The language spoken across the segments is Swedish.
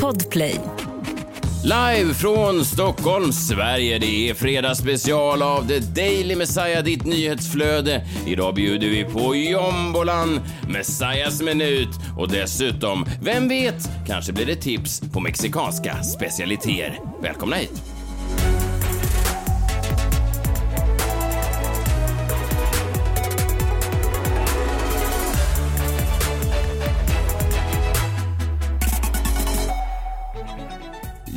Podplay. Live från Stockholm, Sverige. Det är fredagsspecial av The Daily Messiah, ditt nyhetsflöde. Idag bjuder vi på jombolan, Messiahs minut och dessutom, vem vet, kanske blir det tips på mexikanska specialiteter. Välkomna hit!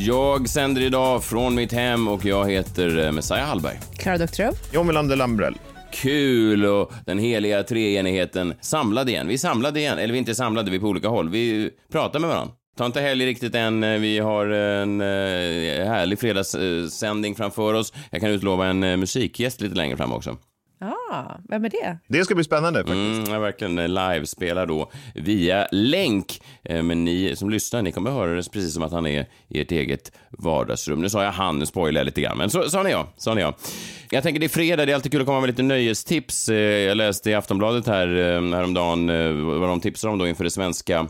Jag sänder idag från mitt hem och jag heter eh, Messiah Hallberg. Klara Doktorow. John Melander Lambrell. Kul och den heliga treenigheten samlade igen. Vi samlade igen, eller vi inte samlade, vi på olika håll. Vi pratar med varandra. Ta inte helg riktigt än. Vi har en eh, härlig fredagssändning framför oss. Jag kan utlova en eh, musikgäst lite längre fram också. Ah, vem är det? Det ska bli spännande faktiskt. Mm, jag verkligen livespelar då via länk. Eh, Men ni som lyssnar, ni kommer höra det precis som att han är i ert eget vardagsrum. Nu sa jag han, nu spoilar jag lite grann, men så sa ni jag. Sa ni jag. Jag tänker det är fredag, det är alltid kul att komma med lite nöjestips. Eh, Jag läste i Aftonbladet här eh, häromdagen eh, vad de tipsar om då inför det svenska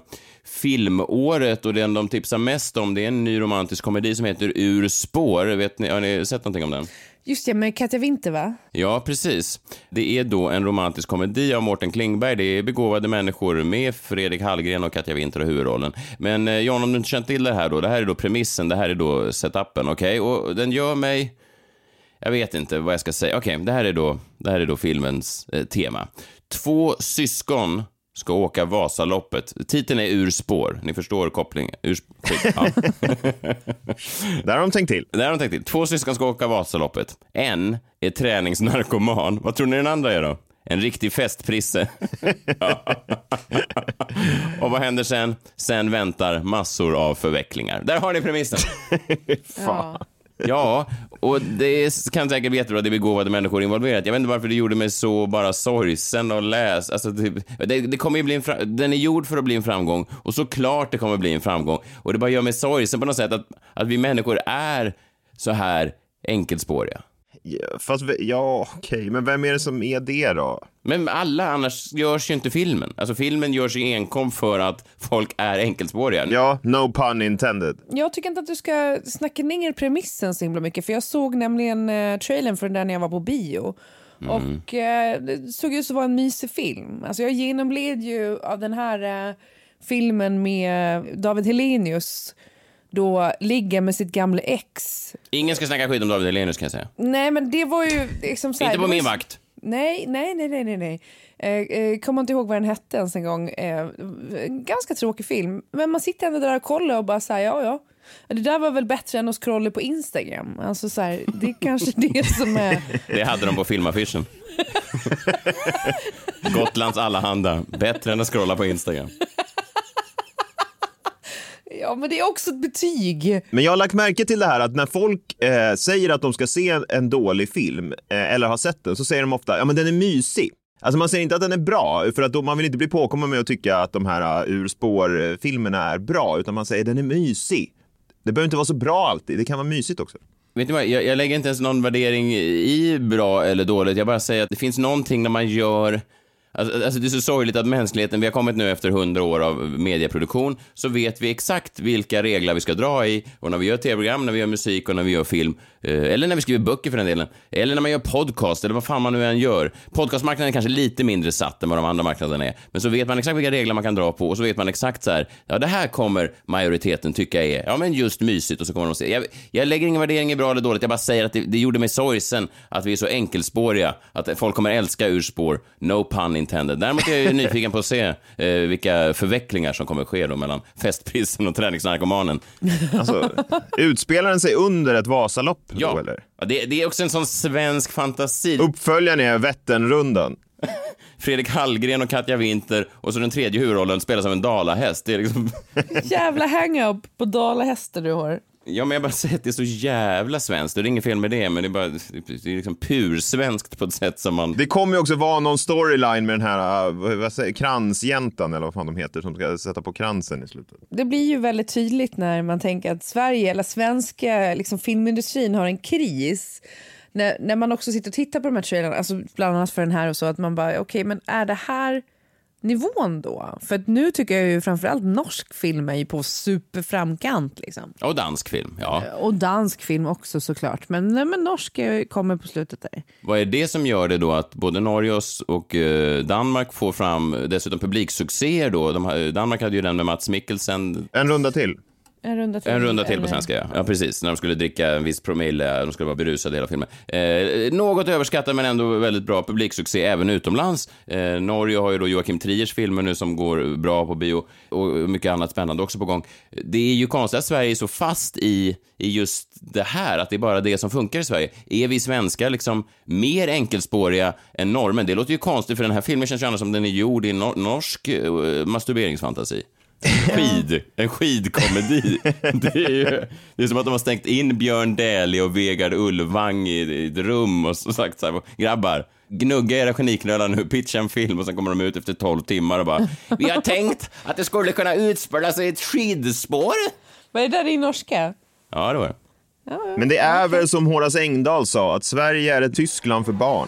filmåret och den de tipsar mest om det är en ny romantisk komedi som heter Ur spår. Vet ni, har ni sett någonting om den? Just det, med Katja Winter va? Ja, precis. Det är då en romantisk komedi av Mårten Klingberg. Det är begåvade människor med Fredrik Hallgren och Katja Winter i huvudrollen. Men eh, John, om du inte känt till det här då, det här är då premissen, det här är då setupen, okej? Och den gör mig... Jag vet inte vad jag ska säga. Okej, det här är då, det här är då filmens eh, tema. Två syskon ska åka Vasaloppet. Titeln är Ur spår. Ni förstår kopplingen. Ur, ja. Där har de tänkt till. Det har de tänkt till. Två syskon ska åka Vasaloppet. En är träningsnarkoman. Vad tror ni den andra är då? En riktig festprisse. och vad händer sen? Sen väntar massor av förvecklingar. Där har ni premissen. Ja. Ja, och det kan säkert bli jättebra, det är begåvade människor involverat. Jag vet inte varför det gjorde mig så bara sorgsen att läsa. Alltså, typ, det, det kommer ju bli en den är gjord för att bli en framgång och såklart det kommer bli en framgång. Och det bara gör mig sorgsen på något sätt att, att vi människor är så här enkelspåriga. Ja, fast, ja, okej, men vem är det som är det då? Men alla, annars görs ju inte filmen. Alltså filmen görs ju enkom för att folk är enkelspåriga. Ja, no pun intended. Jag tycker inte att du ska snacka ner premissen så himla mycket för jag såg nämligen eh, trailern för den där när jag var på bio. Och eh, det såg ut att vara en mysig film. Alltså jag genomled ju av den här eh, filmen med David Helenius då ligger med sitt gamla ex. Ingen ska snacka skit om David Hellenius kan jag säga. Nej men det var ju liksom så här, Inte på min vakt. Nej, nej, nej, nej, nej. nej. Eh, eh, kommer inte ihåg vad den hette ens en gång. Eh, ganska tråkig film. Men man sitter ändå där och kollar och bara säger ja, ja. Det där var väl bättre än att scrolla på Instagram. Alltså så här, det är kanske det som är... Det hade de på filmaffischen. Gotlands allehanda. Bättre än att scrolla på Instagram. Ja, men det är också ett betyg. Men jag har lagt märke till det här att när folk eh, säger att de ska se en dålig film eh, eller har sett den så säger de ofta ja men den är mysig. Alltså man säger inte att den är bra för att då, man vill inte bli påkommen med att tycka att de här uh, ur spår-filmerna är bra utan man säger den är mysig. Det behöver inte vara så bra alltid, det kan vara mysigt också. Vet ni vad, jag, jag lägger inte ens någon värdering i bra eller dåligt. Jag bara säger att det finns någonting när man gör Alltså, alltså det är så sorgligt att mänskligheten, vi har kommit nu efter hundra år av medieproduktion, så vet vi exakt vilka regler vi ska dra i. Och när vi gör tv-program, när vi gör musik och när vi gör film, eh, eller när vi skriver böcker för den delen, eller när man gör podcast, eller vad fan man nu än gör. Podcastmarknaden är kanske lite mindre satt än vad de andra marknaderna är. Men så vet man exakt vilka regler man kan dra på och så vet man exakt så här, ja det här kommer majoriteten tycka är, ja men just mysigt och så kommer de se. Jag, jag lägger ingen värdering i bra eller dåligt, jag bara säger att det, det gjorde mig sorgsen att vi är så enkelspåriga, att folk kommer älska urspår, no pun intended. Däremot är jag ju nyfiken på att se eh, vilka förvecklingar som kommer ske då mellan festprisen och träningsnarkomanen. Alltså, utspelar den sig under ett Vasalopp då, Ja, eller? Ja, det, det är också en sån svensk fantasi. Uppföljaren är Vätternrundan. Fredrik Hallgren och Katja Winter och så den tredje huvudrollen spelas av en dalahäst. Det är liksom... Jävla hang-up på dalahästar du har. Ja, men jag bara säger att det är så jävla svenskt. Det är inget fel med det, men det är bara det är liksom pursvenskt på ett sätt som man... Det kommer ju också vara någon storyline med den här uh, vad säger, kransjäntan eller vad fan de heter som ska sätta på kransen i slutet. Det blir ju väldigt tydligt när man tänker att Sverige, eller svenska liksom, filmindustrin har en kris. När, när man också sitter och tittar på de här trailerna, alltså bland annat för den här och så, att man bara, okej, men är det här nivån då? För att nu tycker jag ju framförallt norsk film är ju på superframkant. Liksom. Och dansk film, ja. Och dansk film också såklart. Men, nej, men norsk kommer på slutet där. Vad är det som gör det då att både Norge och, eh, Danmark får fram dessutom publiksuccéer då? De, har- Danmark hade ju den med Mats Mikkelsen, En runda till. En runda till. en runda till på svenska, ja. ja. precis. När de skulle dricka en viss promille, de skulle vara berusade hela filmen. Eh, något överskattad men ändå väldigt bra publiksuccé även utomlands. Eh, Norge har ju då Joakim Triers filmer nu som går bra på bio och mycket annat spännande också på gång. Det är ju konstigt att Sverige är så fast i, i just det här, att det är bara det som funkar i Sverige. Är vi svenskar liksom mer enkelspåriga än norrmän? Det låter ju konstigt för den här filmen känns ju annars som den är gjord i nor- norsk eh, masturberingsfantasi. Skid, en skidkomedi. Det är, ju, det är som att de har stängt in Björn Dählie och Vegard Ulvang i, i ett rum och så sagt så här, grabbar, gnugga era geniknölar nu, pitcha en film och sen kommer de ut efter 12 timmar och bara, vi har tänkt att det skulle kunna utspela sig ett skidspår. Vad är det där i norska? Ja, det var det. Men det är väl som Horace Engdahl sa, att Sverige är ett Tyskland för barn.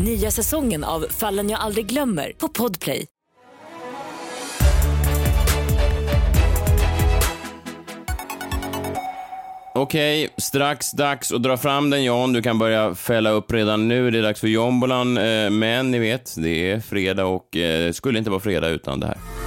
Nya säsongen av Fallen jag aldrig glömmer på Podplay. Okej, strax dags att dra fram den John. Du kan börja fälla upp redan nu. Det är dags för jombolan. Eh, men ni vet, det är fredag och eh, det skulle inte vara fredag utan det här.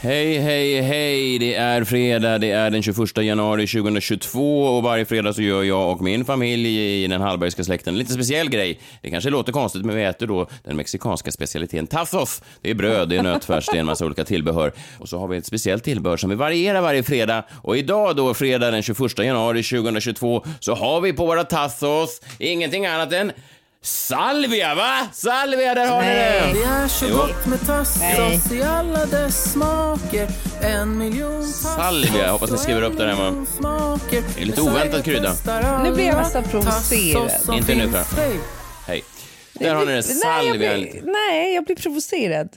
Hej, hej, hej! Det är fredag, det är den 21 januari 2022 och varje fredag så gör jag och min familj i den Hallbergska släkten en lite speciell grej. Det kanske låter konstigt, men vi äter då den mexikanska specialiteten tazos. Det är bröd, det är nötfärs, det är en massa olika tillbehör. Och så har vi ett speciellt tillbehör som vi varierar varje fredag. Och idag då, fredag den 21 januari 2022, så har vi på våra tazos ingenting annat än salvia, va? Salvia, där har ni. Det det! är så Jo. gott med tassos i alla dess smaker En miljon tassos Salvia, jag hoppas ni skriver upp det där hemma. smaker. Det är lite oväntat krydda. Nu blir jag nästan provocerad. Inte nu, Fra. hej! Hej. Där har ni den, Nej, jag salvia. blir, nej, jag blir provocerad.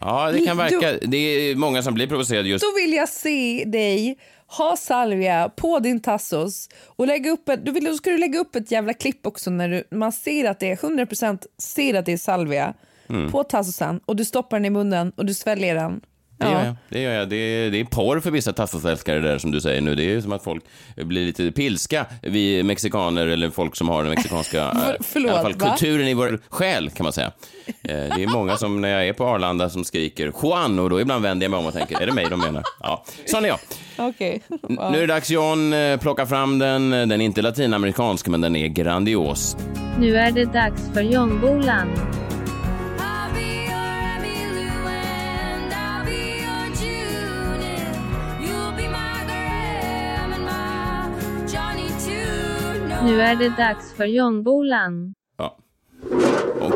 Ja, det kan Du- verka. Det är många som blir provocerade just Då vill jag se dig ha salvia på din tassos och lägga upp ett, du vill, då ska du lägga upp ett jävla klipp också när du, man ser att det är 100% ser att det är salvia Mm. på tassosen och du stoppar den i munnen och du sväljer den. Det gör jag. Det, gör jag. Det, är, det är porr för vissa tassasälskare där som du säger nu. Det är ju som att folk blir lite pilska, vi mexikaner eller folk som har den mexikanska eh, förlåt, i alla fall kulturen i vår själ kan man säga. Eh, Det är många som när jag är på Arlanda som skriker Juan och då ibland vänder jag mig om och tänker, är det mig de menar? Ja, sån är jag. Okej. Nu är det dags John, eh, plocka fram den. Den är inte latinamerikansk men den är grandios. Nu är det dags för Jombolan. Nu är det dags för Jombolan. Ja. Och,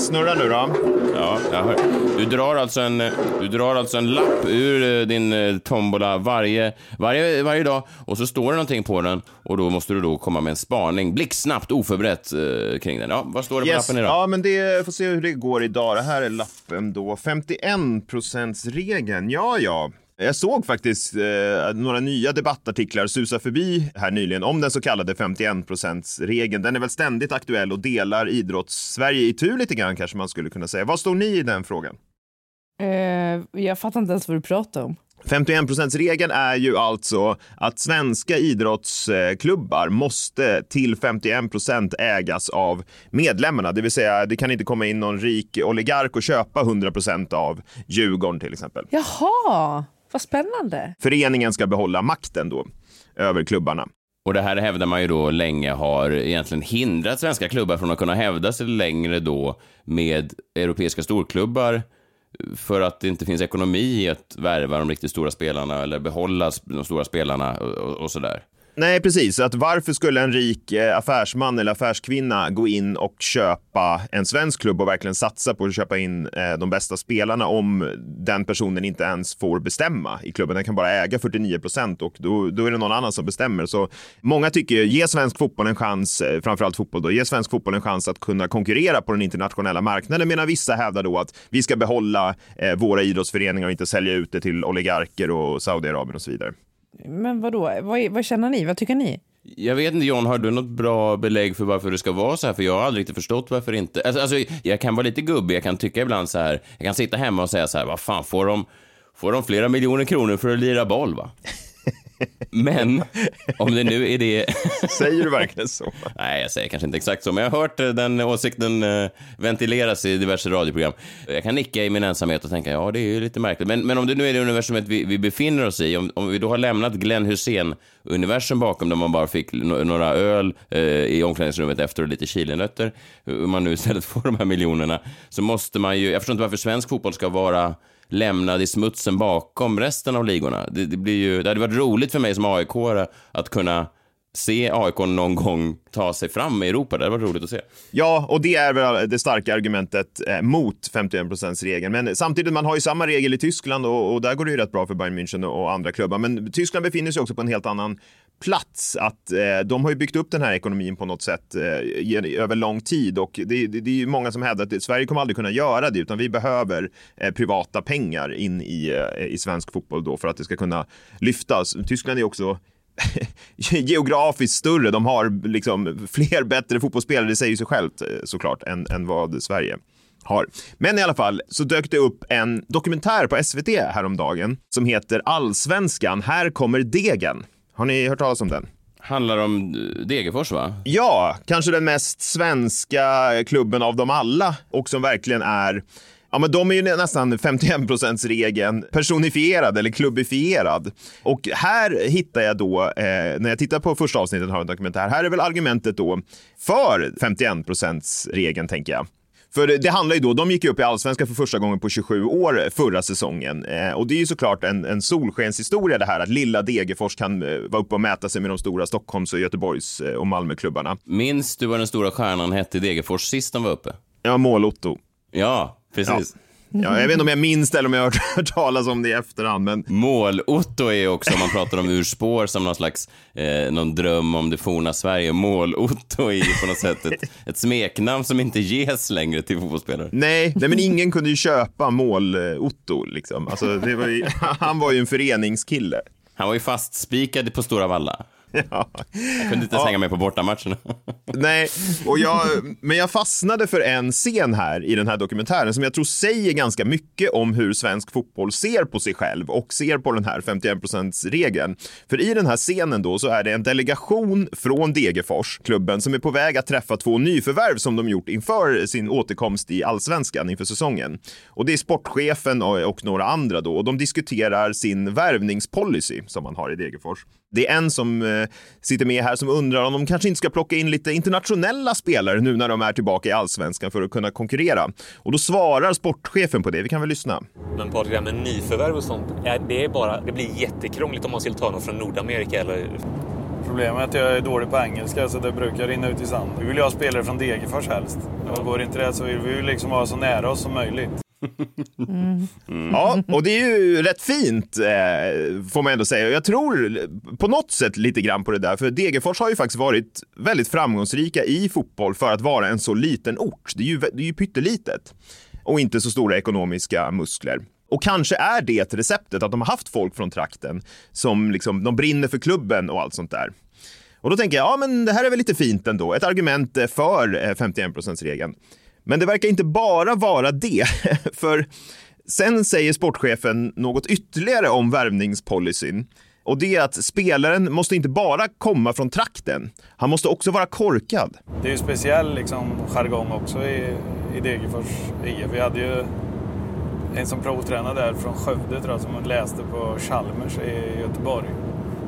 Snurra nu då. Ja, jag hör. Du drar alltså en, du drar alltså en lapp ur eh, din eh, tombola varje, varje, varje dag och så står det någonting på den och då måste du då komma med en spaning blixtsnabbt oförberett eh, kring den. Ja, vad står det på Yes. lappen idag? Ja, men det får se hur det går idag. Det här är lappen då. 51-procentsregeln. Ja, ja. Jag såg faktiskt eh, några nya debattartiklar susa förbi här nyligen om den så kallade 51-procentsregeln. Den är väl ständigt aktuell och delar idrotts-Sverige i tur lite grann kanske man skulle kunna säga. Vad står ni i den frågan? Eh, jag fattar inte ens vad du pratar om. 51%-regeln är ju alltså att svenska idrottsklubbar måste till 51% ägas av medlemmarna. Det vill säga, det kan inte komma in någon rik oligark och köpa 100% av Djurgården till exempel. Jaha, vad spännande. Föreningen ska behålla makten då över klubbarna. Och det här hävdar man ju då länge har egentligen hindrat svenska klubbar från att kunna hävda sig längre då med europeiska storklubbar för att det inte finns ekonomi i att värva de riktigt stora spelarna eller behålla de stora spelarna och, och, och sådär. Nej, precis. Att varför skulle en rik eh, affärsman eller affärskvinna gå in och köpa en svensk klubb och verkligen satsa på att köpa in eh, de bästa spelarna om den personen inte ens får bestämma i klubben? Den kan bara äga 49 procent och då, då är det någon annan som bestämmer. Så många tycker ge svensk fotboll en chans, eh, framförallt fotboll då, ge svensk fotboll en chans att kunna konkurrera på den internationella marknaden medan vissa hävdar då att vi ska behålla våra idrottsföreningar och inte sälja ut det till oligarker och Saudiarabien och så vidare. Men vadå? Vad, är- vad känner ni? Vad tycker ni? Jag vet inte, John, har du något bra belägg för varför det ska vara så här? För jag har aldrig riktigt förstått varför inte. Alltså, alltså, jag kan vara lite gubbig, jag kan tycka ibland så här, jag kan sitta hemma och säga så här, vad fan, får de, får de flera miljoner kronor för att lira boll, va? Men om det nu är det... Säger du verkligen så? Nej, jag säger kanske inte exakt så, men jag har hört eh, den åsikten eh, ventileras i diverse radioprogram. Jag kan nicka i min ensamhet och tänka, ja, det är ju lite märkligt. Men, men om det nu är det universumet vi, vi befinner oss i, om, om vi då har lämnat Glenn Hussein-universum bakom, där man bara fick no några öl eh, i omklädningsrummet efter och lite chilinötter, om man nu istället får de här miljonerna, så måste man ju, jag förstår inte varför svensk fotboll ska vara lämnad i smutsen bakom resten av ligorna. Det, det, blir ju, det hade varit roligt för mig som aik att kunna se AIK någon gång ta sig fram i Europa. Det hade varit roligt att se. Ja, och det är väl det starka argumentet eh, mot 51 regeln. Men samtidigt, man har ju samma regel i Tyskland och, och där går det ju rätt bra för Bayern München och andra klubbar. Men Tyskland befinner sig också på en helt annan plats. Att eh, de har ju byggt upp den här ekonomin på något sätt eh, över lång tid och det, det, det är ju många som hävdar att det- Sverige kommer aldrig kunna göra det utan vi behöver eh, privata pengar in i, eh, i svensk fotboll då för att det ska kunna lyftas. Tyskland är också geografiskt större. De har liksom fler bättre fotbollsspelare, det säger sig självt eh, såklart, än, än vad Sverige har. Men i alla fall så dök det upp en dokumentär på SVT häromdagen som heter Allsvenskan, här kommer degen. Har ni hört talas om den? Handlar om eh, Degerfors, va? Ja, kanske den mest svenska klubben av dem alla och som verkligen är Ja, men de är ju nästan 51% regeln personifierad eller klubbifierad. Och här hittar jag då, eh, när jag tittar på första avsnittet av en dokumentär, här är väl argumentet då för 51% regeln tänker jag. För det, handlar ju då, de gick ju upp i allsvenskan för första gången på 27 år förra säsongen. Eh, och det är ju såklart en, en solskenshistoria det här att lilla Degerfors kan eh, vara uppe och mäta sig med de stora Stockholms och Göteborgs eh, och Malmöklubbarna. Minns du vad den stora stjärnan hette i Degerfors sist de var uppe? Ja, mål-Otto. Ja, precis. Ja, jag vet inte om jag minns det eller om jag har hört, talas om det i efterhand, men Mål-Otto är också, om man pratar om urspår, som någon slags eh, någon dröm om det forna Sverige. Mål-Otto är på något sätt ett, ett smeknamn som inte ges längre till fotbollsspelare. nej, nej men ingen kunde ju köpa mål-Otto. Liksom. Alltså, det var ju, han var ju en föreningskille. Han var ju fastspikad på Stora Valla. Ja. Jag kunde inte ens hänga med på bortamatcherna. Nej, och jag, men jag fastnade för en scen här i den här dokumentären som jag tror säger ganska mycket om hur svensk fotboll ser på sig själv och ser på den här 51%-regeln. För i den här scenen då så är det en delegation från Degerfors, klubben, som är på väg att träffa två nyförvärv som de gjort inför sin återkomst i allsvenskan inför säsongen. Och det är sportchefen och, och några andra då och de diskuterar sin värvningspolicy som man har i Degerfors. Det är en som eh, sitter med här som undrar om de kanske inte ska plocka in lite internationella spelare nu när de är tillbaka i allsvenskan för att kunna konkurrera. Och då svarar sportchefen på det. Vi kan väl lyssna. Men Patrik, det här med nyförvärv och sånt, är det, är bara, det blir jättekrångligt om man skulle ta någon från Nordamerika eller... Problemet är att jag är dålig på engelska så det brukar rinna ut i sand. Vi vill ju ha spelare från Degerfors helst. Och går inte det så vill vi ju liksom vara så nära oss som möjligt. Ja, och det är ju rätt fint eh, får man ändå säga. Jag tror på något sätt lite grann på det där, för Degerfors har ju faktiskt varit väldigt framgångsrika i fotboll för att vara en så liten ort. Det är ju, det är ju pyttelitet och inte så stora ekonomiska muskler. Och kanske är det receptet att de har haft folk från trakten som liksom, de brinner för klubben och allt sånt där. Och då tänker jag, ja men det här är väl lite fint ändå. Ett argument för eh, 51%-regeln. Men det verkar inte bara vara det, för sen säger sportchefen något ytterligare om värvningspolicyn. Och det är att spelaren måste inte bara komma från trakten, han måste också vara korkad. Det är ju speciell liksom, jargong också i, i Degerfors IF. Vi hade ju en som provtränade där från Skövde tror jag, som läste på Chalmers i Göteborg.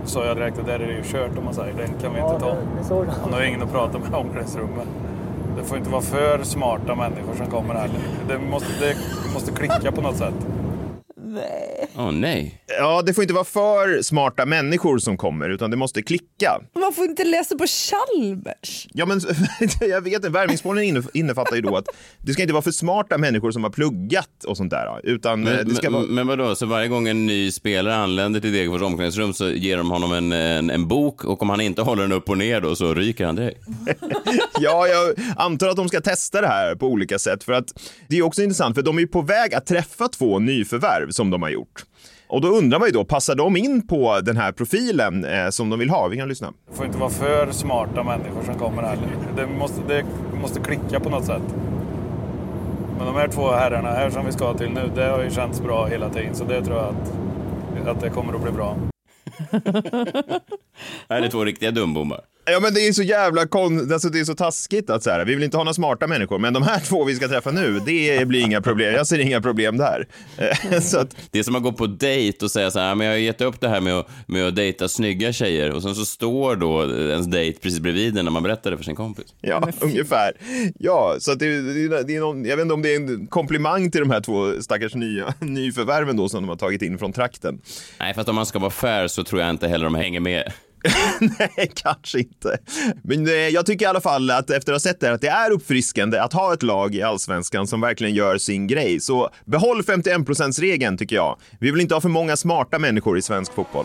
sa jag direkt att där är det ju kört om man säger. Den kan vi inte ta. Han har ju ingen att prata med i omklädningsrummet. Det får inte vara för smarta människor som kommer heller. Det måste, det måste klicka på något sätt. Åh nej. Ja, det får inte vara för smarta människor som kommer, utan det måste klicka. Man får inte läsa på Chalmers. Ja, men jag vet inte. Värvningsmålen inne- innefattar ju då att det ska inte vara för smarta människor som har pluggat och sånt där, utan eh, Men, det ska men, vara... men vadå, så varje gång en ny spelare anländer till Degerfors omklädningsrum så ger de honom en, en, en bok och om han inte håller den upp och ner då så ryker han direkt. Ja, jag antar att de ska testa det här på olika sätt för att det är också intressant för de är ju på väg att träffa två nyförvärv som de har gjort. Och då undrar man ju då, passar de in på den här profilen eh, som de vill ha? Vi kan lyssna. Det får inte vara för smarta människor som kommer heller. Det måste, det måste klicka på något sätt. Men de här två herrarna här som vi ska till nu, det har ju känts bra hela tiden. Så det tror jag att, att det kommer att bli bra. Här är två riktiga dumbommar. Ja, men det är så jävla kon... alltså, det är så taskigt att så här, vi vill inte ha några smarta människor, men de här två vi ska träffa nu, det blir inga problem. Jag ser inga problem där. Eh, så att, Det är som att gå på dejt och säga så här, men jag har gett upp det här med att, med att dejta snygga tjejer och sen så står då ens dejt precis bredvid en när man berättar det för sin kompis. Ja, ungefär. Ja, så att det, det, det är någon, jag vet inte om det är en komplimang till de här två stackars nya, nyförvärven då som de har tagit in från trakten. Nej, fast om man ska vara fair så tror jag inte heller de hänger med. Nej, kanske inte. Men eh, jag tycker i alla fall att efter att ha sett det här att det är uppfriskande att ha ett lag i allsvenskan som verkligen gör sin grej. Så behåll 51 regeln tycker jag. Vi vill inte ha för många smarta människor i svensk fotboll.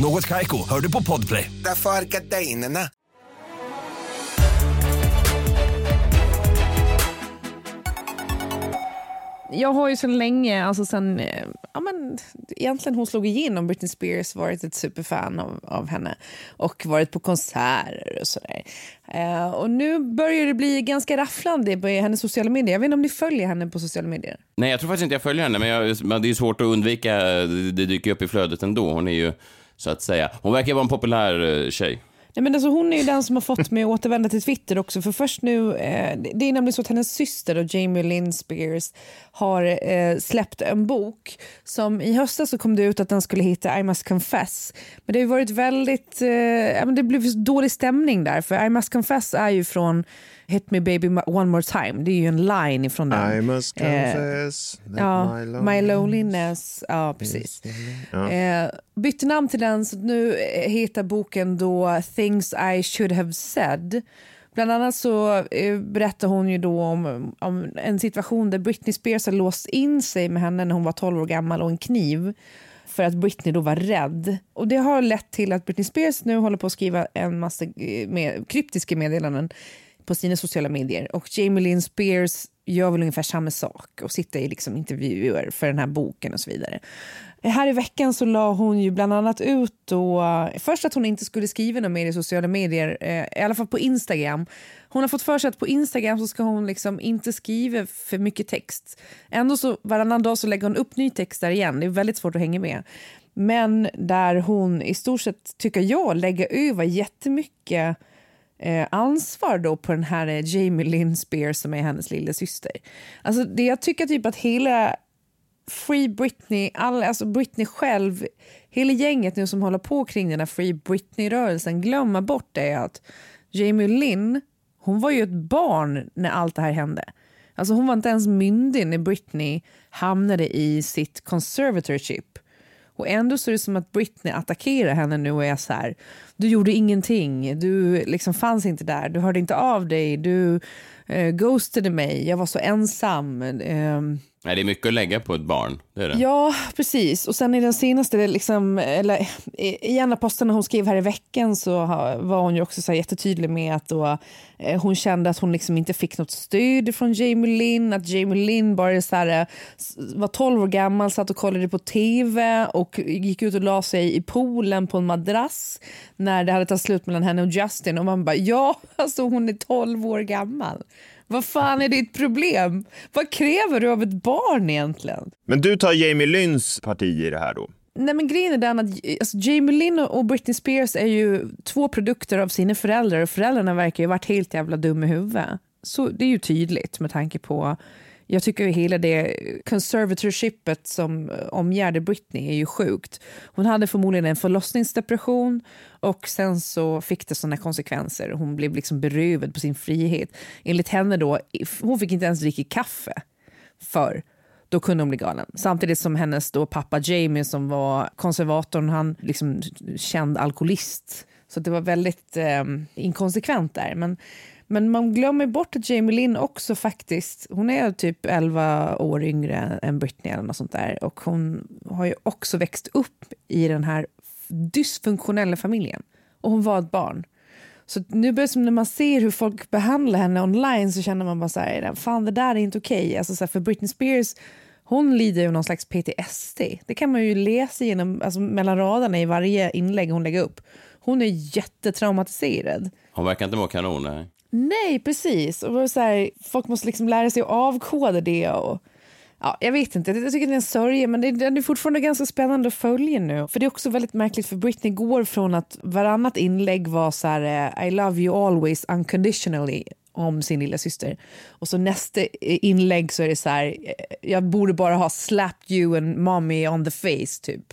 Något Kaiko, hör du på Podplay. Därför är gardinerna. Jag har ju så länge, alltså sen, eh, ja men egentligen hon slog igenom Britney Spears, varit ett superfan av, av henne och varit på konserter och sådär. Eh, och nu börjar det bli ganska rafflande på hennes sociala medier. Jag vet inte om ni följer henne på sociala medier? Nej, jag tror faktiskt inte jag följer henne, men, jag, men det är svårt att undvika. Det, det dyker upp i flödet ändå. Hon är ju, så att säga, hon verkar vara en populär eh, tjej. Nej, men alltså hon är ju den som har fått mig att återvända till Twitter också. För först nu, eh, det är nämligen så att hennes syster då, Jamie Lynn Spears har eh, släppt en bok som i höstas så kom det ut att den skulle heta I must confess. Men det har ju varit väldigt, eh, det blev dålig stämning där för I must confess är ju från Hit me baby one more time. Det är ju en line ifrån den. I must confess that ja, my my loneliness loneliness. Ja, precis. Ja. Eh, bytte namn till den, så nu eh, heter boken då Things I should have said. Bland annat så eh, berättar hon ju då om, om en situation där Britney Spears har låst in sig med henne när hon var 12 år gammal och en kniv för att Britney då var rädd. Och Det har lett till att Britney Spears nu håller på att skriva en massa eh, med, kryptiska meddelanden på sina sociala medier. Och Jamie Lynn Spears gör väl ungefär samma sak och sitter i liksom intervjuer för den här boken och så vidare. Här i veckan så la hon ju bland annat ut då, först att hon inte skulle skriva något mer i sociala medier, eh, i alla fall på Instagram. Hon har fått för sig att på Instagram så ska hon liksom inte skriva för mycket text. Ändå så varannan dag så lägger hon upp ny text där igen. Det är väldigt svårt att hänga med. Men där hon i stort sett, tycker jag, lägger över jättemycket eh, ansvar då på den här eh, Jamie Lynn Spears som är hennes lilla syster. Alltså det jag tycker typ att hela Free Britney, all, alltså Britney själv, hela gänget nu som håller på kring den här Free Britney-rörelsen glömmer bort det att Jamie Lynn, hon var ju ett barn när allt det här hände. Alltså hon var inte ens myndig när Britney hamnade i sitt conservatorship. Och ändå så är det som att Britney attackerar henne nu och är så här, du gjorde ingenting, du liksom fanns inte där, du hörde inte av dig, du eh, ghostade mig, jag var så ensam. Eh, Nej, det är mycket att lägga på ett barn. Det är det. Ja, precis. Och sen i den senaste, liksom, eller i en av posterna hon skrev här i veckan så var hon ju också så här jättetydlig med att då, eh, hon kände att hon liksom inte fick något stöd från Jamie Lynn, att Jamie Lynn bara så här, eh, var 12 år gammal, satt och kollade på tv och gick ut och la sig i poolen på en madrass när det hade tagit slut mellan henne och Justin och man bara ja, alltså hon är 12 år gammal. Vad fan är ditt problem? Vad kräver du av ett barn egentligen? Men du tar Jamie Lynns parti i det här då? Nej men grejen är den att alltså, Jamie Lynn och Britney Spears är ju två produkter av sina föräldrar och föräldrarna verkar ju varit helt jävla dum i huvudet. Så det är ju tydligt med tanke på jag tycker ju hela det conservatorshipet som eh, omgärdar Britney är ju sjukt. Hon hade förmodligen en förlossningsdepression och sen så fick det sådana konsekvenser. Hon blev liksom berövad på sin frihet. Enligt henne då, hon fick inte ens dricka kaffe för då kunde hon bli galen. Samtidigt som hennes då pappa Jamie som var konservatorn, han liksom känd alkoholist. Så det var väldigt eh, inkonsekvent där. Men, men man glömmer bort att Jamie Lynn också faktiskt, hon är typ 11 år yngre än Britney eller något sånt där. Och hon har ju också växt upp i den här dysfunktionella familjen. Och hon var ett barn. Så nu börjar som när man ser hur folk behandlar henne online så känner man bara så här, fan det där är inte okej. Okay. Alltså så här, för Britney Spears, hon lider ju av någon slags PTSD. Det kan man ju läsa genom, alltså mellan raderna i varje inlägg hon lägger upp. Hon är jättetraumatiserad. Hon verkar inte må kanon. Nej. Nej, precis. Och så här, folk måste liksom lära sig att avkoda det. Och, ja, jag vet inte, jag tycker det är en sörja men det, den är fortfarande ganska spännande att följa nu. För det är också väldigt märkligt för Britney går från att varannat inlägg var så här eh, I love you always unconditionally om sin lilla syster. Och så nästa inlägg så är det så här eh, jag borde bara ha slapped you and mommy on the face typ.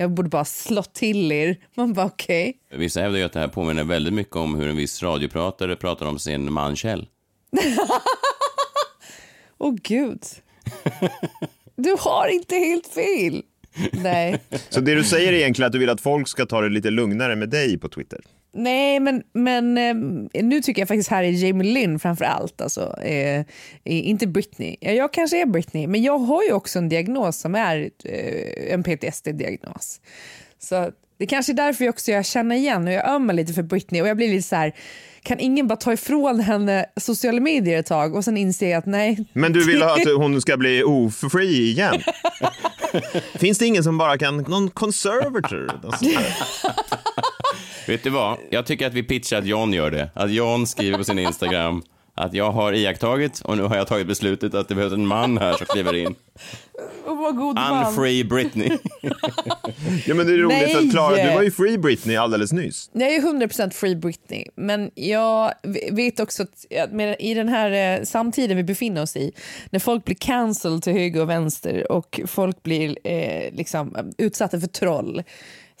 Jag borde bara slått till er. Man bara okej. Vissa hävdar ju att det här påminner väldigt mycket om hur en viss radiopratare pratar om sin man Kjell. Åh gud. Du har inte helt fel. Nej. Så det du säger är egentligen att du vill att folk ska ta det lite lugnare med dig på Twitter? Nej, men, men eh, nu tycker jag faktiskt här är Jamie Lynn framför allt. Alltså, eh, inte Britney. Ja, jag kanske är Britney, men jag har ju också en diagnos som är eh, en PTSD-diagnos. Så det kanske är därför jag också jag känner igen och jag ömmar lite för Britney och jag blir lite så här, kan ingen bara ta ifrån henne sociala medier ett tag och sen inse att nej. Men du vill att hon ska bli ofri igen? Finns det ingen som bara kan, någon conservator? Vet du vad? Jag tycker att vi pitchar att John gör det. Att John skriver på sin Instagram att jag har iakttagit och nu har jag tagit beslutet att det behövs en man här som kliver in. Och vad god man. Unfree Britney. ja, men det är roligt Nej. att Klara, du var ju free Britney alldeles nyss. Jag är 100% free Britney, men jag vet också att att med, i den här eh, samtiden vi befinner oss i, när folk blir cancelled till höger och vänster och folk blir eh, liksom, utsatta för troll,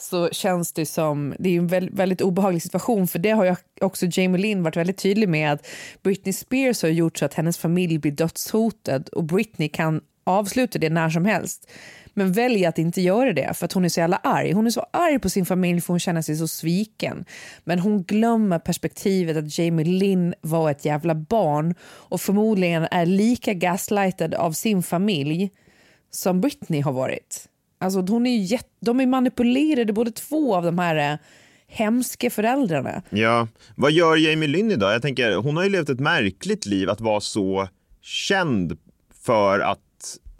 så känns det som, det är en väldigt, väldigt obehaglig situation för det har ju också Jamie Lynn varit väldigt tydlig med att Britney Spears har gjort så att hennes familj blir dödshotad och Britney kan avsluta det när som helst. Men väljer att inte göra det för att hon är så jävla arg. Hon är så arg på sin familj för hon känner sig så sviken. Men hon glömmer perspektivet att Jamie Lynn var ett jävla barn och förmodligen är lika gaslightad av sin familj som Britney har varit. Alltså hon är ju jätte, de är manipulerade båda två av de här eh, hemska föräldrarna. Ja, vad gör Jamie Lynn idag? Jag tänker, hon har ju levt ett märkligt liv att vara så känd för att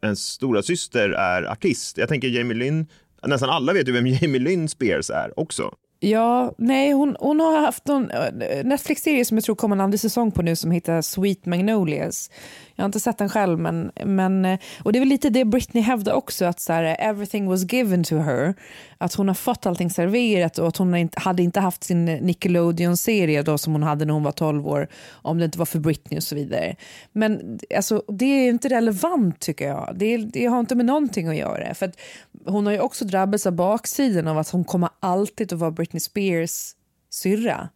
ens stora syster är artist. Jag tänker Jamie Lynn, nästan alla vet ju vem Jamie Lynn Spears är också. Ja, nej, hon, hon har haft en eh, Netflix-serie som jag tror kommer en andra säsong på nu som heter Sweet Magnolias. Jag har inte sett den själv, men, men eh, och det är väl lite det Britney hävdar också, att så här, everything was given to her. Att hon har fått allting serverat och att hon hade inte haft sin Nickelodeon-serie då som hon hade när hon var 12 år om det inte var för Britney och så vidare. Men alltså, det är inte relevant tycker jag. Det, det har inte med någonting att göra. För att hon har ju också drabbats av baksidan av att hon kommer alltid att vara Britney Spears syrra.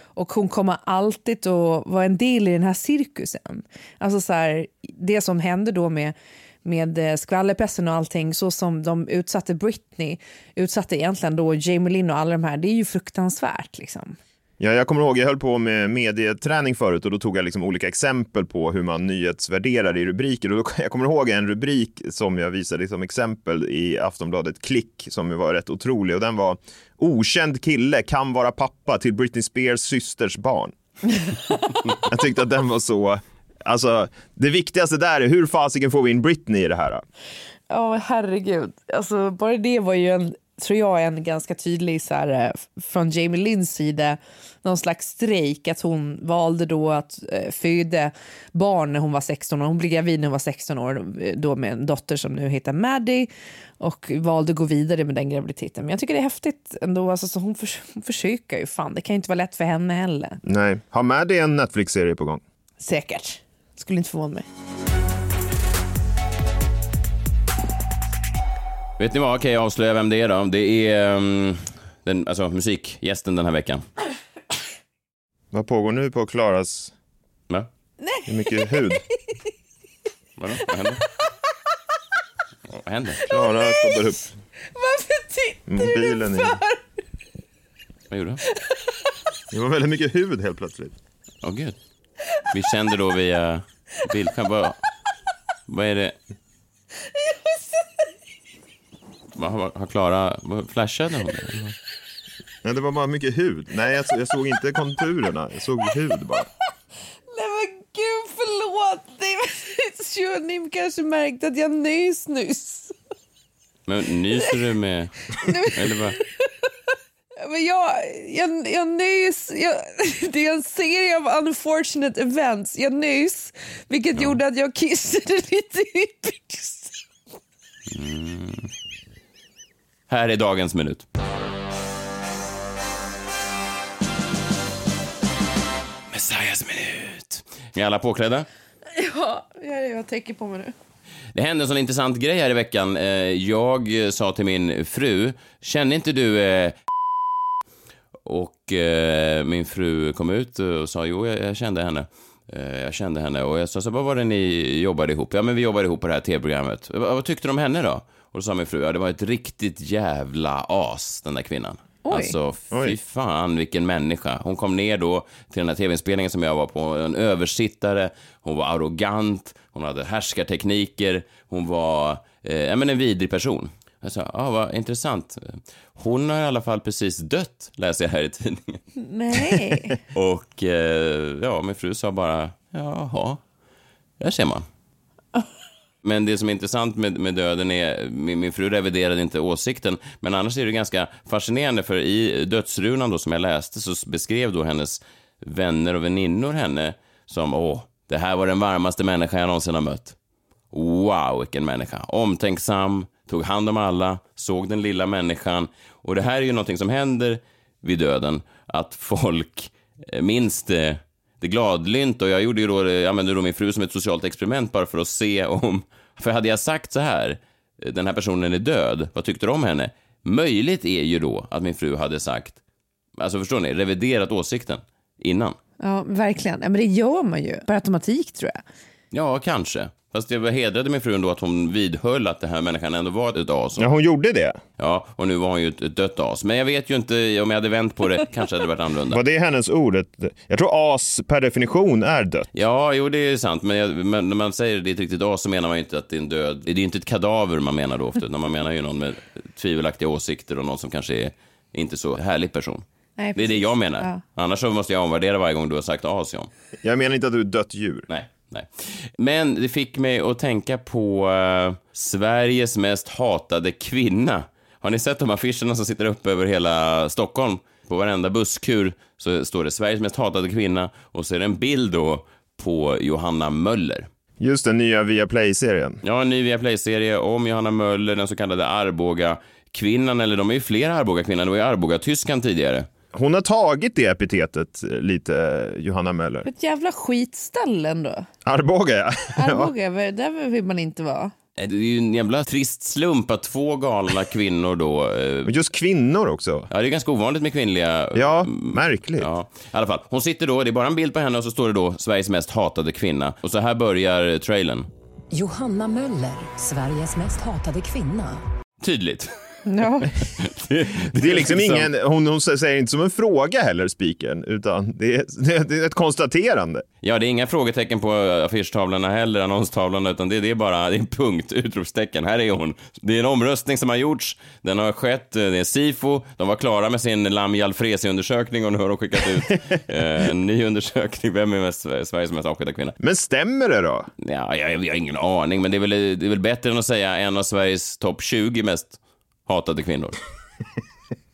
Och hon kommer alltid att vara en del i den här cirkusen. Alltså så här, det som hände då med, med eh, skvallerpressen och allting, så som de utsatte Britney, utsatte egentligen då Jamie Lynn och alla de här, det är ju fruktansvärt liksom. Ja, jag kommer ihåg, jag höll på med medieträning förut och då tog jag liksom olika exempel på hur man nyhetsvärderar i rubriker. Och då, jag kommer ihåg en rubrik som jag visade som exempel i Aftonbladet Klick som var rätt otrolig och den var Okänd kille kan vara pappa till Britney Spears systers barn. jag tyckte att den var så, alltså det viktigaste där är hur fasiken får vi in Britney i det här? Ja, herregud. Alltså, bara det var ju en, tror jag, en ganska tydlig så här, eh, från Jamie Lynns sida, någon slags strejk att hon valde då att eh, föda barn när hon var 16 år. Hon blev gravid när hon var 16 år eh, då med en dotter som nu heter Maddie och valde att gå vidare med den graviditeten. Men jag tycker det är häftigt ändå. Alltså, så hon, förs hon försöker ju. Fan, det kan ju inte vara lätt för henne heller. Nej, har Maddie en Netflix-serie på gång? Säkert. Skulle inte förvåna mig. Vet ni vad, kan jag avslöja vem det är då? Det är um, den, alltså, musikgästen den här veckan. Vad pågår nu på Klaras... Va? Hur mycket hud? Vadå? Vad händer? Vad händer? Klara stoppar upp Varför tittar mobilen du i... för? Vad gjorde du? Det var väldigt mycket hud helt plötsligt. Åh gud. Vi kände då via bildskärm. Vad, vad är det? Har, har Klara... Flashade hon? det? Nej, det var bara mycket hud. Nej, jag, jag såg inte konturerna. Jag såg hud bara. Nej men gud förlåt. Ni kanske märkte att jag nys nyss. Men nyser du med... Eller vad? Men jag, jag, jag nys, jag, det är en serie av unfortunate events. Jag nys, vilket gjorde att jag kissade lite i byxan. Mm. Här är dagens minut. Messias minut. Är alla påklädda? Ja, jag, jag tänker på mig nu. Det hände en sån intressant grej här i veckan. Eh, Jag sa till min fru, känner inte du eh, Och eh, min fru kom ut och sa, jo, jag, jag kände henne. Eh, Jag kände henne och jag sa, så, vad var det ni jobbade ihop? Ja, men vi jobbade ihop på det här tv-programmet. Vad, vad tyckte du om henne då? Och då sa min fru, ja, det var ett riktigt jävla as, den där kvinnan. Oj. Alltså, fy Oj. fan vilken människa. Hon kom ner då till den här tv-inspelningen som jag var på, en översittare, hon var arrogant, hon hade härskartekniker, hon var eh, ja, men en vidrig person. Jag sa, ja, vad intressant. Hon har i alla fall precis dött, läser jag här i tidningen. Nej. Och eh, ja, min fru sa bara, jaha, där ser man. Men det som är intressant med, med döden är, min, min fru reviderade inte åsikten, men annars är det ganska fascinerande för i dödsrunan då som jag läste så beskrev då hennes vänner och väninnor henne som, åh, det här var den varmaste människa jag någonsin har mött. Wow, vilken människa. Omtänksam, tog hand om alla, såg den lilla människan. Och det här är ju någonting som händer vid döden, att folk eh, minns det, det gladlynt. Och jag gjorde ju då, jag använde då min fru som ett socialt experiment bara för att se om... För hade jag sagt så här, eh, den här personen är död, vad tyckte du om henne? Möjligt är ju då att min fru hade sagt, alltså förstår ni, reviderat åsikten innan. Ja, verkligen. Ja, men det gör man ju per automatik tror jag. Ja, kanske. Fast jag hedrade min fru ändå att hon vidhöll att den här människan ändå var ett as. Ja, hon gjorde det. Ja, och nu var hon ju ett, ett dött as. Men jag vet ju inte om jag hade vänt på det, kanske hade det varit annorlunda. Var det hennes ord? Jag tror as per definition är dött. Ja, jo det är sant, men, jag, men när man säger det är ett riktigt as så menar man ju inte att det är en död. Det är ju inte ett kadaver man menar då ofta, utan man menar ju någon med tvivelaktiga åsikter och någon som kanske är inte så härlig person. Nej, Det är det jag menar. Ja. Annars så måste jag omvärdera varje gång du har sagt as, John. Jag menar inte att du är ett dött djur. Nej, nej. Men det fick mig att tänka på eh, Sveriges mest hatade kvinna. Har ni sett de affischerna som sitter uppe över hela Stockholm? På varenda busskur så står det Sveriges mest hatade kvinna och så är det en bild då på Johanna Möller. Just den nya Viaplay-serien. Ja, en ny Viaplay-serie om Johanna Möller, den så kallade Arboga-kvinnan, eller de är ju flera Arboga-kvinnor, det var ju Arboga-tyskan tidigare. Hon har tagit det epitetet eh, lite, Johanna Möller. Ett jävla skitställe ändå. Arboga, ja. Arboga, där vill man inte vara. Eh, Det är ju en jävla trist slump att två galna kvinnor då... eh, Just kvinnor också. Ja, det är ganska ovanligt med kvinnliga... Ja, märkligt. Ja, i alla fall. Hon sitter då, det är bara en bild på henne och så står det då Sveriges mest hatade kvinna. Och så här börjar trailern. Johanna Möller, Sveriges mest hatade kvinna. Tydligt. Ja. Det är liksom ingen, hon, hon säger inte som en fråga heller, spiken, utan det är, det är ett konstaterande. Ja, det är inga frågetecken på affischtavlorna heller, annonstavlorna, utan det, det är bara det är en punkt, utropstecken. Här är hon. Det är en omröstning som har gjorts, den har skett, det är Sifo, de var klara med sin Lamia Alfresi-undersökning och nu har de skickat ut eh, en ny undersökning. Vem är mest, Sveriges mest avskedade kvinna? Men stämmer det då? Ja, jag, jag har ingen aning, men det är, väl, det är väl bättre än att säga en av Sveriges topp 20 mest hatade kvinnor.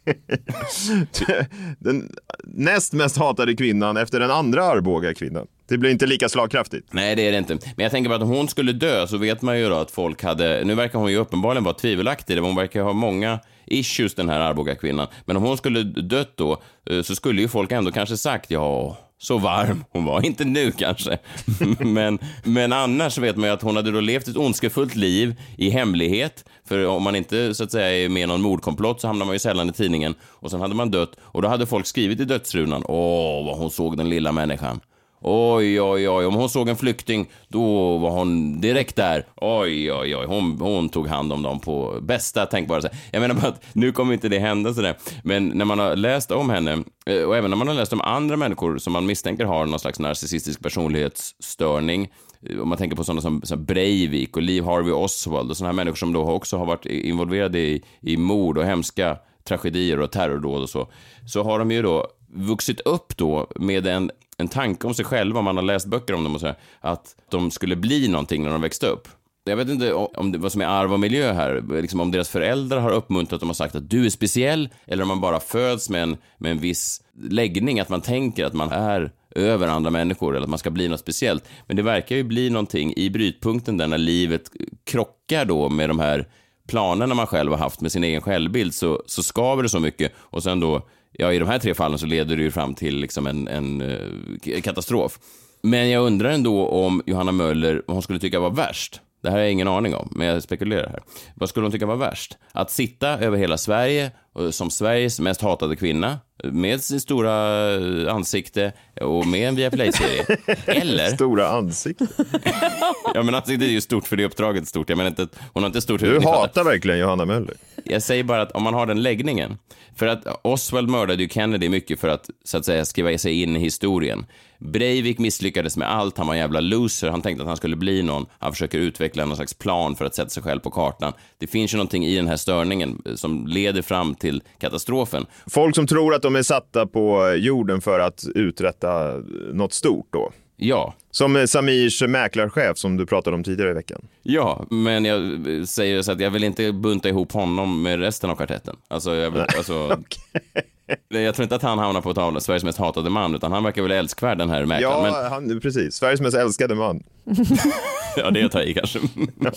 den näst mest hatade kvinnan efter den andra Arboga kvinnan. Det blir inte lika slagkraftigt. Nej, det är det inte. Men jag tänker på att om hon skulle dö så vet man ju då att folk hade... Nu verkar hon ju uppenbarligen vara tvivelaktig. Hon verkar ha många issues, den här Arboga kvinnan. Men om hon skulle dött då eh, så skulle ju folk ändå kanske sagt ja, så varm hon var. Inte nu kanske, men, men annars vet man ju att hon hade då levt ett ondskefullt liv i hemlighet. För om man inte så att säga är med i någon mordkomplott så hamnar man ju sällan i tidningen. Och sen hade man dött och då hade folk skrivit i dödsrunan, åh vad hon såg den lilla människan. Oj, oj, oj, om hon såg en flykting, då var hon direkt där. Oj, oj, oj, hon, hon tog hand om dem på bästa tänkbara sätt. Jag menar bara att nu kommer inte det hända sådär. Men när man har läst om henne, eh, och även när man har läst om andra människor som man misstänker har någon slags narcissistisk personlighetsstörning, eh, om man tänker på sådana som, som Breivik och Liv Harvey Oswald och sådana här människor som då också har varit involverade i, i mord och hemska tragedier och terrordåd och så, så har de ju då vuxit upp då med en en tanke om sig själva, om man har läst böcker om dem och så här, att de skulle bli någonting när de växte upp. Jag vet inte om det, vad som är arv och miljö här, liksom om deras föräldrar har uppmuntrat dem och sagt att du är speciell, eller om man bara föds med en, med en viss läggning, att man tänker att man är över andra människor eller att man ska bli något speciellt. Men det verkar ju bli någonting i brytpunkten där när livet krockar då med de här planerna man själv har haft med sin egen självbild så, så skaver det så mycket och sen då ja, i de här tre fallen så leder det ju fram till liksom en, en eh, katastrof. Men jag undrar ändå om Johanna Möller, vad hon skulle tycka var värst. Det här har jag ingen aning om, men jag spekulerar här. Vad skulle hon tycka var värst? Att sitta över hela Sverige som Sveriges mest hatade kvinna med sin stora eh, ansikte och med en Viaplay-serie. Eller... Stora ansikte? ja, men ansiktet är ju stort för det uppdraget stort. Jag menar inte, hon har inte stort huvud. Du hatar verkligen Johanna Möller. Jag säger bara att om man har den läggningen. För att Oswald mördade ju Kennedy mycket för att, så att säga, skriva sig in i historien. Breivik misslyckades med allt, han var en jävla loser, han tänkte att han skulle bli någon. Han försöker utveckla någon slags plan för att sätta sig själv på kartan. Det finns ju någonting i den här störningen som leder fram till katastrofen. Folk som tror att de är satta på jorden för att uträtta något stort då? Ja. Som Samirs mäklarchef som du pratade om tidigare i veckan. Ja, men jag säger så att jag vill inte bunta ihop honom med resten av kvartetten. Alltså, jag, vill, alltså, okay. Jag tror inte att han hamnar på tavlan, Sveriges mest hatade man, utan han verkar väl älskvärd den här mäklaren. Ja, men... han, precis. Sveriges mest älskade man. ja, det är att ta i kanske. Men,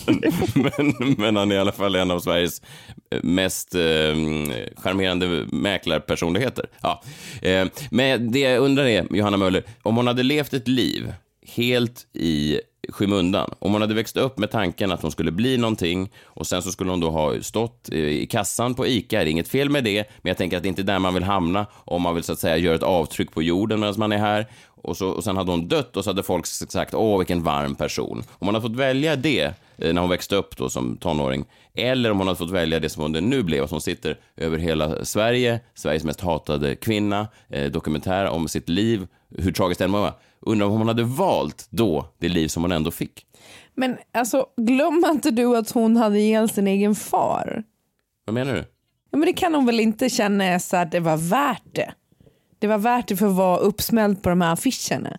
men, men, han är i alla fall en av Sveriges mest eh, charmerande mäklarpersonligheter. Ja. Eh, men det jag undrar är, Johanna Möller, om hon hade levt ett liv helt i skymundan. Om hon hade växt upp med tanken att hon skulle bli någonting och sen så skulle hon då ha stått eh, i kassan på ICA, det är inget fel med det, men jag tänker att det är inte där man vill hamna om man vill så att säga göra ett avtryck på jorden medan man är här. Och, så, och sen hade hon dött och så hade folk sagt åh vilken varm person. Om hon hade fått välja det eh, när hon växte upp då som tonåring, eller om hon hade fått välja det som hon nu blev, att hon sitter över hela Sverige, Sveriges mest hatade kvinna, eh, dokumentär om sitt liv, hur tragiskt det än var. Undrar om hon hade valt då det liv som hon ändå fick. Men alltså, glömmer inte du att hon hade ihjäl sin egen far? Vad menar du? Ja, men det kan hon väl inte känna så att det var värt det? Det var värt det för att vara uppsmält på de här affischerna.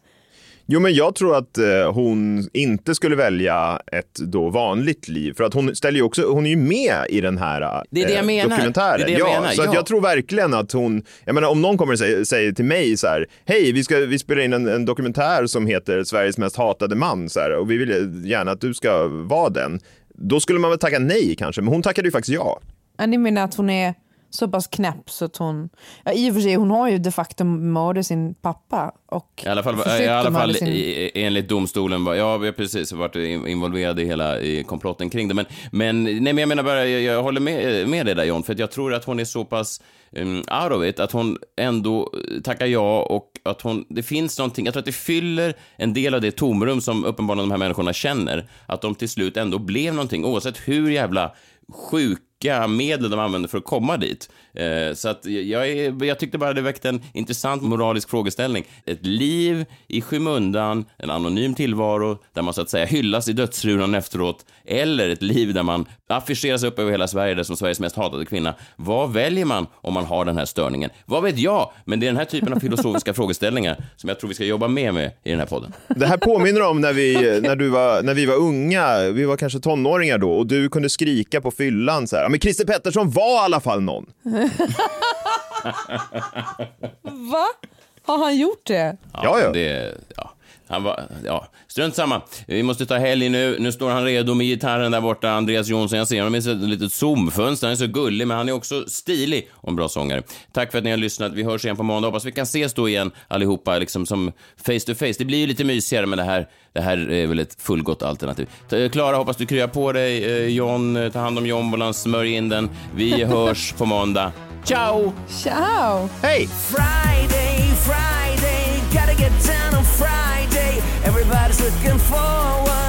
Jo, men jag tror att eh, hon inte skulle välja ett då vanligt liv. För att hon ställer ju också, hon är ju med i den här eh, det är det jag menar. dokumentären. Det är det jag ja, menar. Så ja. jag tror verkligen att hon, jag menar om någon kommer och säger, säger till mig så här, hej, vi, ska, vi spelar in en, en, dokumentär som heter Sveriges mest hatade man så här, och vi vill gärna att du ska vara den. Då skulle man väl tacka nej kanske, men hon tackade ju faktiskt ja. Ja, ni menar att hon är så pass knäpp så att hon... Ja, I och för sig, hon har ju de facto mördat sin pappa. Och I alla fall, i alla fall sin... i, enligt domstolen, var, ja vi har precis varit involverade i hela i komplotten kring det. Men, men, nej, men jag menar bara, jag, jag håller med, med dig där John, för jag tror att hon är så pass um, out of it, att hon ändå tackar ja och att hon, det finns någonting, jag tror att det fyller en del av det tomrum som uppenbarligen de här människorna känner, att de till slut ändå blev någonting, oavsett hur jävla sjuk sjuka medel de använder för att komma dit. Eh, så att jag, jag tyckte bara det väckte en intressant moralisk frågeställning. Ett liv i skymundan, en anonym tillvaro där man så att säga hyllas i dödsrunan efteråt, eller ett liv där man affischeras upp över hela Sverige där som Sveriges mest hatade kvinna. Vad väljer man om man har den här störningen? Vad vet jag? Men det är den här typen av filosofiska frågeställningar som jag tror vi ska jobba mer med i den här podden. Det här påminner om när vi, när, du var, när vi var unga, vi var kanske tonåringar då, och du kunde skrika på fyllan så här, "Ja, men Christer Pettersson var i alla fall någon. Va? Har han gjort det? Ja, ja. Det, ja. Han var, ja, strunt samma. Vi måste ta helg nu. Nu står han redo med gitarren där borta, Andreas Jonsson. Jag ser honom i ett litet zoomfönster. Han är så gullig, men han är också stilig och en bra sångare. Tack för att ni har lyssnat. Vi hörs igen på måndag. Hoppas vi kan ses då igen allihopa, liksom som face to face. Det blir ju lite mysigare, men det här, det här är väl ett fullgott alternativ. Klara, hoppas du kryar på dig. Eh, John, eh, ta hand om jombolan, smörj in den. Vi hörs på måndag. Ciao! Ciao! Hej! Friday, Friday, gotta get down. Everybody's looking forward